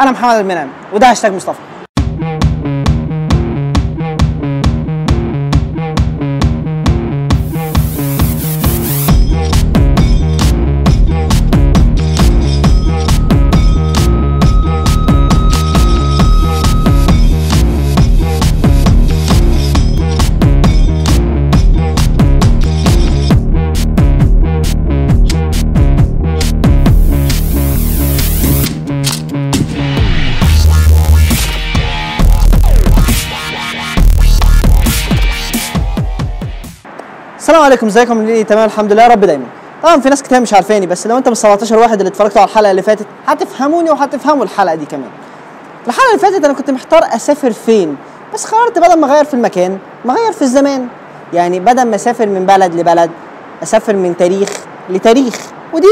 أنا محمد المنعم وده هاشتاج مصطفى. السلام عليكم ازيكم؟ ليه؟ تمام الحمد لله يا رب دايما. طبعا في ناس كتير مش عارفاني بس لو انت من ال 17 واحد اللي اتفرجتوا على الحلقة اللي فاتت هتفهموني وهتفهموا الحلقة دي كمان. الحلقة اللي فاتت أنا كنت محتار أسافر فين بس قررت بدل ما أغير في المكان ما أغير في الزمان. يعني بدل ما أسافر من بلد لبلد أسافر من تاريخ لتاريخ. ودي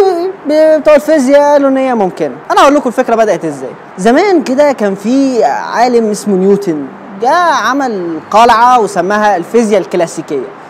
بتوع الفيزياء قالوا إن هي ممكنه أنا أقول لكم الفكرة بدأت إزاي. زمان كده كان في عالم اسمه نيوتن. جاء عمل قلعة وسماها الفيزياء الكلاسيكية.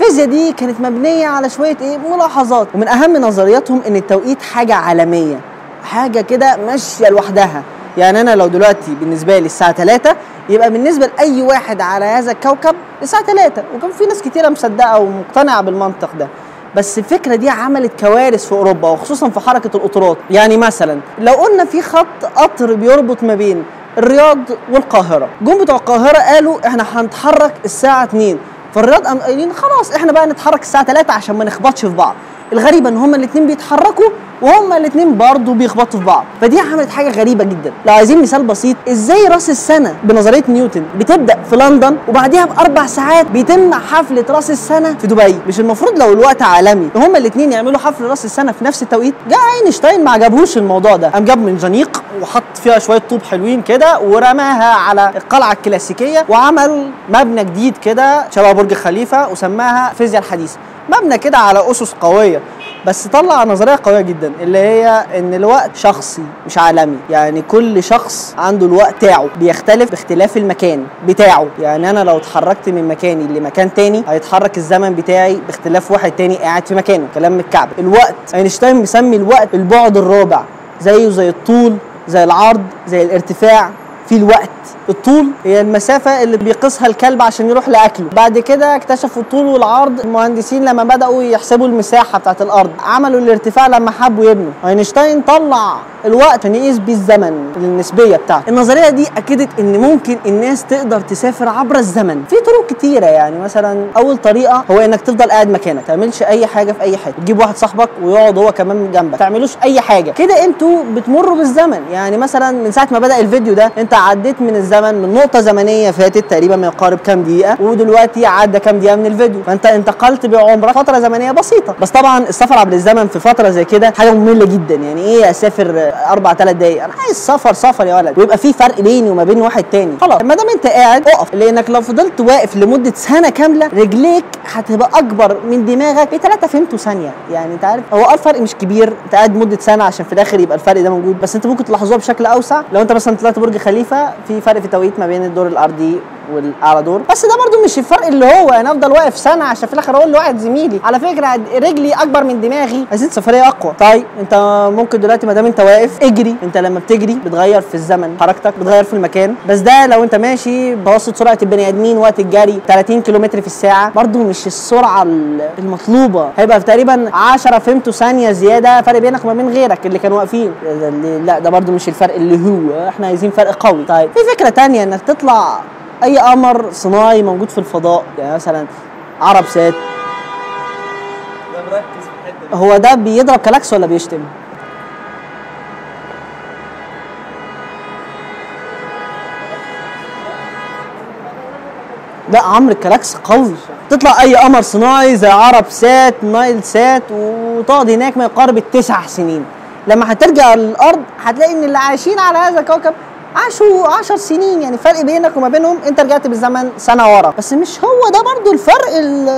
الفيزياء دي كانت مبنية على شوية إيه ملاحظات. ومن أهم نظرياتهم إن التوقيت حاجة عالمية حاجة كده ماشية لوحدها. يعني أنا لو دلوقتي بالنسبة لي الساعة 3 يبقى بالنسبة لأي واحد على هذا الكوكب الساعة 3 وكان في ناس كتيرة مصدقة ومقتنعة بالمنطق ده. بس الفكرة دي عملت كوارث في أوروبا وخصوصا في حركة القطارات يعني مثلا لو قلنا في خط قطر بيربط ما بين الرياض والقاهرة. جم بتوع القاهرة قالوا إحنا هنتحرك الساعة 2 فالرياض قام قايلين خلاص إحنا بقى نتحرك الساعة 3 عشان ما نخبطش في بعض. الغريبة إن هما الاثنين بيتحركوا وهما الاثنين برضه بيخبطوا في بعض. فدي عملت حاجة غريبة جدا. لو عايزين مثال بسيط إزاي رأس السنة بنظرية نيوتن بتبدأ في لندن وبعديها بأربع ساعات بيتم حفله رأس السنة في دبي؟ مش المفروض لو الوقت عالمي هما الاثنين يعملوا حفل رأس السنة في نفس التوقيت؟ جه أينشتاين ما عجبهوش الموضوع ده. قام جاب منجنيق وحط فيها شوية طوب حلوين كده ورماها على القلعة الكلاسيكية وعمل مبنى جديد كده شبه برج خليفة وسماها فيزياء الحديثة. مبنى كده على أسس قوية بس طلع نظرية قوية جدا اللي هي إن الوقت شخصي مش عالمي. يعني كل شخص عنده الوقت بتاعه بيختلف باختلاف المكان بتاعه. يعني أنا لو اتحركت من مكاني لمكان تاني هيتحرك الزمن بتاعي باختلاف واحد تاني قاعد في مكانه كلام من الكعب الوقت أينشتاين مسمي الوقت البعد الرابع زيه زي الطول زي العرض زي الارتفاع في الوقت. الطول هي المسافة اللي بيقيسها الكلب عشان يروح لأكله. بعد كده اكتشفوا الطول والعرض. المهندسين لما بدأوا يحسبوا المساحة بتاعت الأرض عملوا الارتفاع لما حبوا يبنوا. أينشتاين طلع الوقت عشان يقيس بيه الزمن النسبية بتاعته. النظرية دي أكدت إن ممكن الناس تقدر تسافر عبر الزمن. في طرق كتيرة يعني مثلا أول طريقة هو إنك تفضل قاعد مكانك ما تعملش أي حاجة في أي حتة. تجيب واحد صاحبك ويقعد هو كمان جنبك. ما تعملوش أي حاجة. كده أنتوا بتمروا بالزمن. يعني مثلا من ساعة ما بدأ الفيديو ده أنت عديت من الزمن من نقطة زمنية فاتت تقريبا ما يقارب كام دقيقة ودلوقتي عدى كام دقيقة من الفيديو. فأنت انتقلت بعمرك فترة زمنية بسيطة. بس طبعا السفر عبر الزمن في فترة زي كده حاجة مملة جدا. يعني إيه أسافر أربع ثلاث دقايق؟ أنا عايز سفر سفر يا ولد. ويبقى في فرق بيني وما بين واحد تاني. خلاص ما دام أنت قاعد اقف. لأنك لو فضلت واقف لمدة سنة كاملة رجليك هتبقى أكبر من دماغك بثلاثة فهمتوا ثانية. يعني أنت عارف هو الفرق مش كبير. أنت قاعد مدة سنة عشان في الآخر يبقى الفرق ده موجود. بس أنت ممكن تلاحظوها بشكل أوسع. لو أنت مثلا طلعت برج خليفة في فرق في التوقيت ما بين الدور الأرضي والاعلى دور بس ده برضو مش الفرق اللي هو أنا أفضل واقف سنة عشان في الآخر أقول لواحد زميلي. على فكرة رجلي أكبر من دماغي. عايزين سفرية أقوى. طيب أنت ممكن دلوقتي ما دام أنت واقف اجري. أنت لما بتجري بتغير في الزمن. حركتك بتغير في المكان. بس ده لو أنت ماشي بواسطة سرعة البني آدمين وقت الجري 30 كيلومتر في الساعة برضو مش السرعة ال- المطلوبة. هيبقى تقريبا 10 فهمتوا ثانية زيادة. فرق بينك وما بين غيرك اللي كانوا واقفين. لا ده برضو مش الفرق اللي هو. إحنا عايزين فرق قوي. طيب في فكرة تانية إنك تطلع أي قمر صناعي موجود في الفضاء؟ يعني مثلا عرب سات. هو ده بيضرب كلاكس ولا بيشتم؟ لا عمرو الكلاكس قوي. تطلع أي قمر صناعي زي عرب سات نايل سات وتقعد هناك ما يقارب التسع سنين. لما هترجع للأرض هتلاقي إن اللي عايشين على هذا الكوكب عاشوا 10 سنين يعني فرق بينك وما بينهم. انت رجعت بالزمن سنة ورا. بس مش هو ده برضو الفرق ال-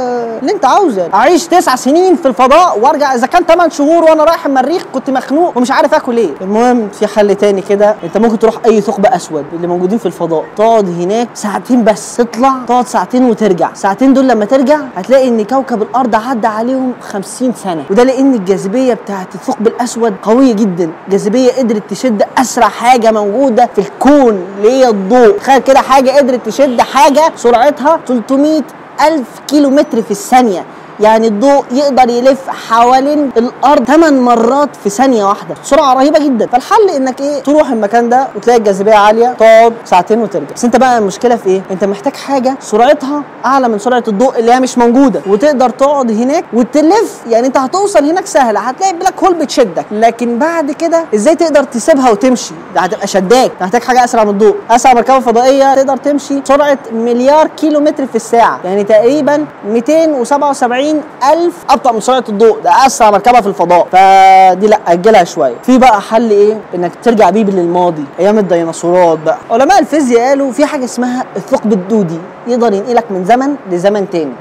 اللي انت عاوزه. اعيش تسع سنين في الفضاء وارجع. إذا كان 8 شهور وأنا رايح المريخ كنت مخنوق ومش عارف آكل إيه. المهم في حل تاني كده. انت ممكن تروح أي ثقب أسود اللي موجودين في الفضاء. تقعد هناك ساعتين بس تطلع تقعد ساعتين وترجع. ساعتين دول لما ترجع هتلاقي إن كوكب الأرض عدى عليهم 50 سنة. وده لأن الجاذبية بتاعت الثقب الأسود قوية جدا. جاذبية قدرت تشد أسرع حاجة موجودة في الكون اللي هي الضوء. تخيل كده حاجة قدرت تشد حاجة سرعتها 300 ألف كيلو متر في الثانية. يعني الضوء يقدر يلف حوالين الأرض 8 مرات في ثانية واحدة. سرعة رهيبة جدا. فالحل إنك إيه تروح المكان ده وتلاقي الجاذبية عالية تقعد ساعتين وترجع. بس أنت بقى المشكلة في إيه؟ أنت محتاج حاجة سرعتها أعلى من سرعة الضوء اللي هي مش موجودة. وتقدر تقعد هناك وتلف. يعني أنت هتوصل هناك سهلة هتلاقي بلاك هول بتشدك. لكن بعد كده إزاي تقدر تسيبها وتمشي؟ ده هتبقى شداك. محتاج حاجة أسرع من الضوء. أسرع مركبه فضائيه تقدر تمشي سرعة مليار كيلو متر في الساعة. يعني تقريبا 277 ألف أبطأ من سرعة الضوء. ده أسرع مركبة في الفضاء. فدي لأ أجلها شوية. في بقى حل إيه؟ إنك ترجع بيه للماضي. أيام الديناصورات بقى. علماء الفيزياء قالوا في حاجة اسمها الثقب الدودي. يقدر ينقلك من زمن لزمن تاني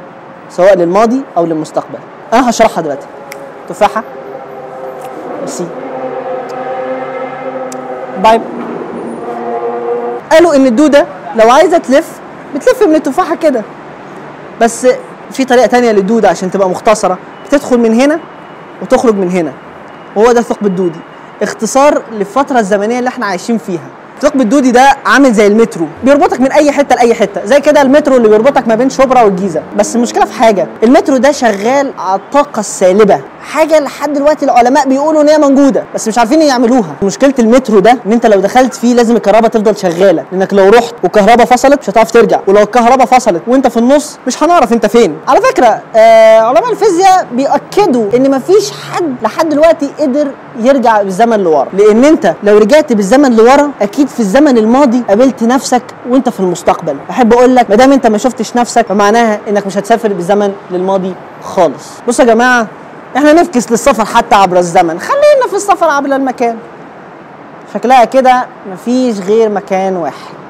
سواء للماضي أو للمستقبل. أنا هشرحها دلوقتي. تفاحة. ميرسي باي قالوا إن الدودة لو عايزة تلف بتلف من التفاحة كده. بس في طريقة تانية للدودة عشان تبقى مختصرة. بتدخل من هنا وتخرج من هنا. وهو ده الثقب الدودي. اختصار للفترة الزمنية اللي إحنا عايشين فيها. الثقب الدودي ده عامل زي المترو. بيربطك من أي حتة لأي حتة. زي كده المترو اللي بيربطك ما بين شبرا والجيزة. بس المشكلة في حاجة. المترو ده شغال على الطاقة السالبة. حاجة لحد دلوقتي العلماء بيقولوا إن هي موجودة بس مش عارفين يعملوها. مشكلة المترو ده إن أنت لو دخلت فيه لازم الكهرباء تفضل شغالة لأنك لو رحت والكهرباء فصلت مش هتعرف ترجع ولو الكهرباء فصلت وأنت في النص مش هنعرف أنت فين. على فكرة آه علماء الفيزياء بيأكدوا إن مفيش حد لحد دلوقتي قدر يرجع بالزمن لورا. لأن أنت لو رجعت بالزمن لورا أكيد في الزمن الماضي قابلت نفسك وأنت في المستقبل. أحب أقول لك ما دام أنت ما شفتش نفسك فمعناها إنك مش هتسافر بالزمن للماضي خالص. بصوا يا جماعة إحنا نفكس للسفر حتى عبر الزمن. خلينا في السفر عبر المكان. شكلها كده مفيش غير مكان واحد.